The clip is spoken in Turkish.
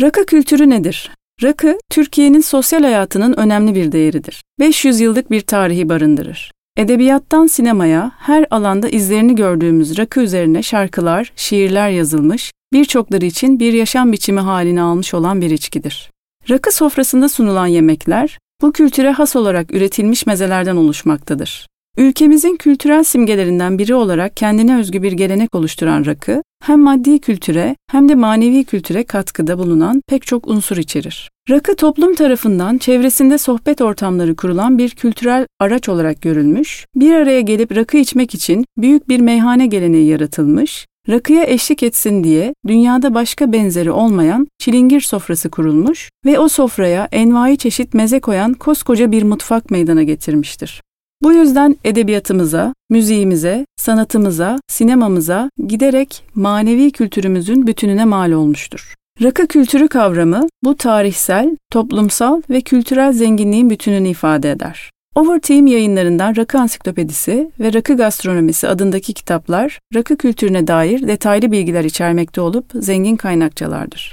Rakı kültürü nedir? Rakı, Türkiye'nin sosyal hayatının önemli bir değeridir. 500 yıllık bir tarihi barındırır. Edebiyattan sinemaya her alanda izlerini gördüğümüz rakı üzerine şarkılar, şiirler yazılmış, birçokları için bir yaşam biçimi halini almış olan bir içkidir. Rakı sofrasında sunulan yemekler, bu kültüre has olarak üretilmiş mezelerden oluşmaktadır. Ülkemizin kültürel simgelerinden biri olarak kendine özgü bir gelenek oluşturan rakı, hem maddi kültüre hem de manevi kültüre katkıda bulunan pek çok unsur içerir. Rakı toplum tarafından çevresinde sohbet ortamları kurulan bir kültürel araç olarak görülmüş, bir araya gelip rakı içmek için büyük bir meyhane geleneği yaratılmış, rakıya eşlik etsin diye dünyada başka benzeri olmayan çilingir sofrası kurulmuş ve o sofraya envai çeşit meze koyan koskoca bir mutfak meydana getirmiştir. Bu yüzden edebiyatımıza, müziğimize, sanatımıza, sinemamıza giderek manevi kültürümüzün bütününe mal olmuştur. Rakı kültürü kavramı bu tarihsel, toplumsal ve kültürel zenginliğin bütününü ifade eder. Overteam yayınlarından Rakı Ansiklopedisi ve Rakı Gastronomisi adındaki kitaplar rakı kültürüne dair detaylı bilgiler içermekte olup zengin kaynakçalardır.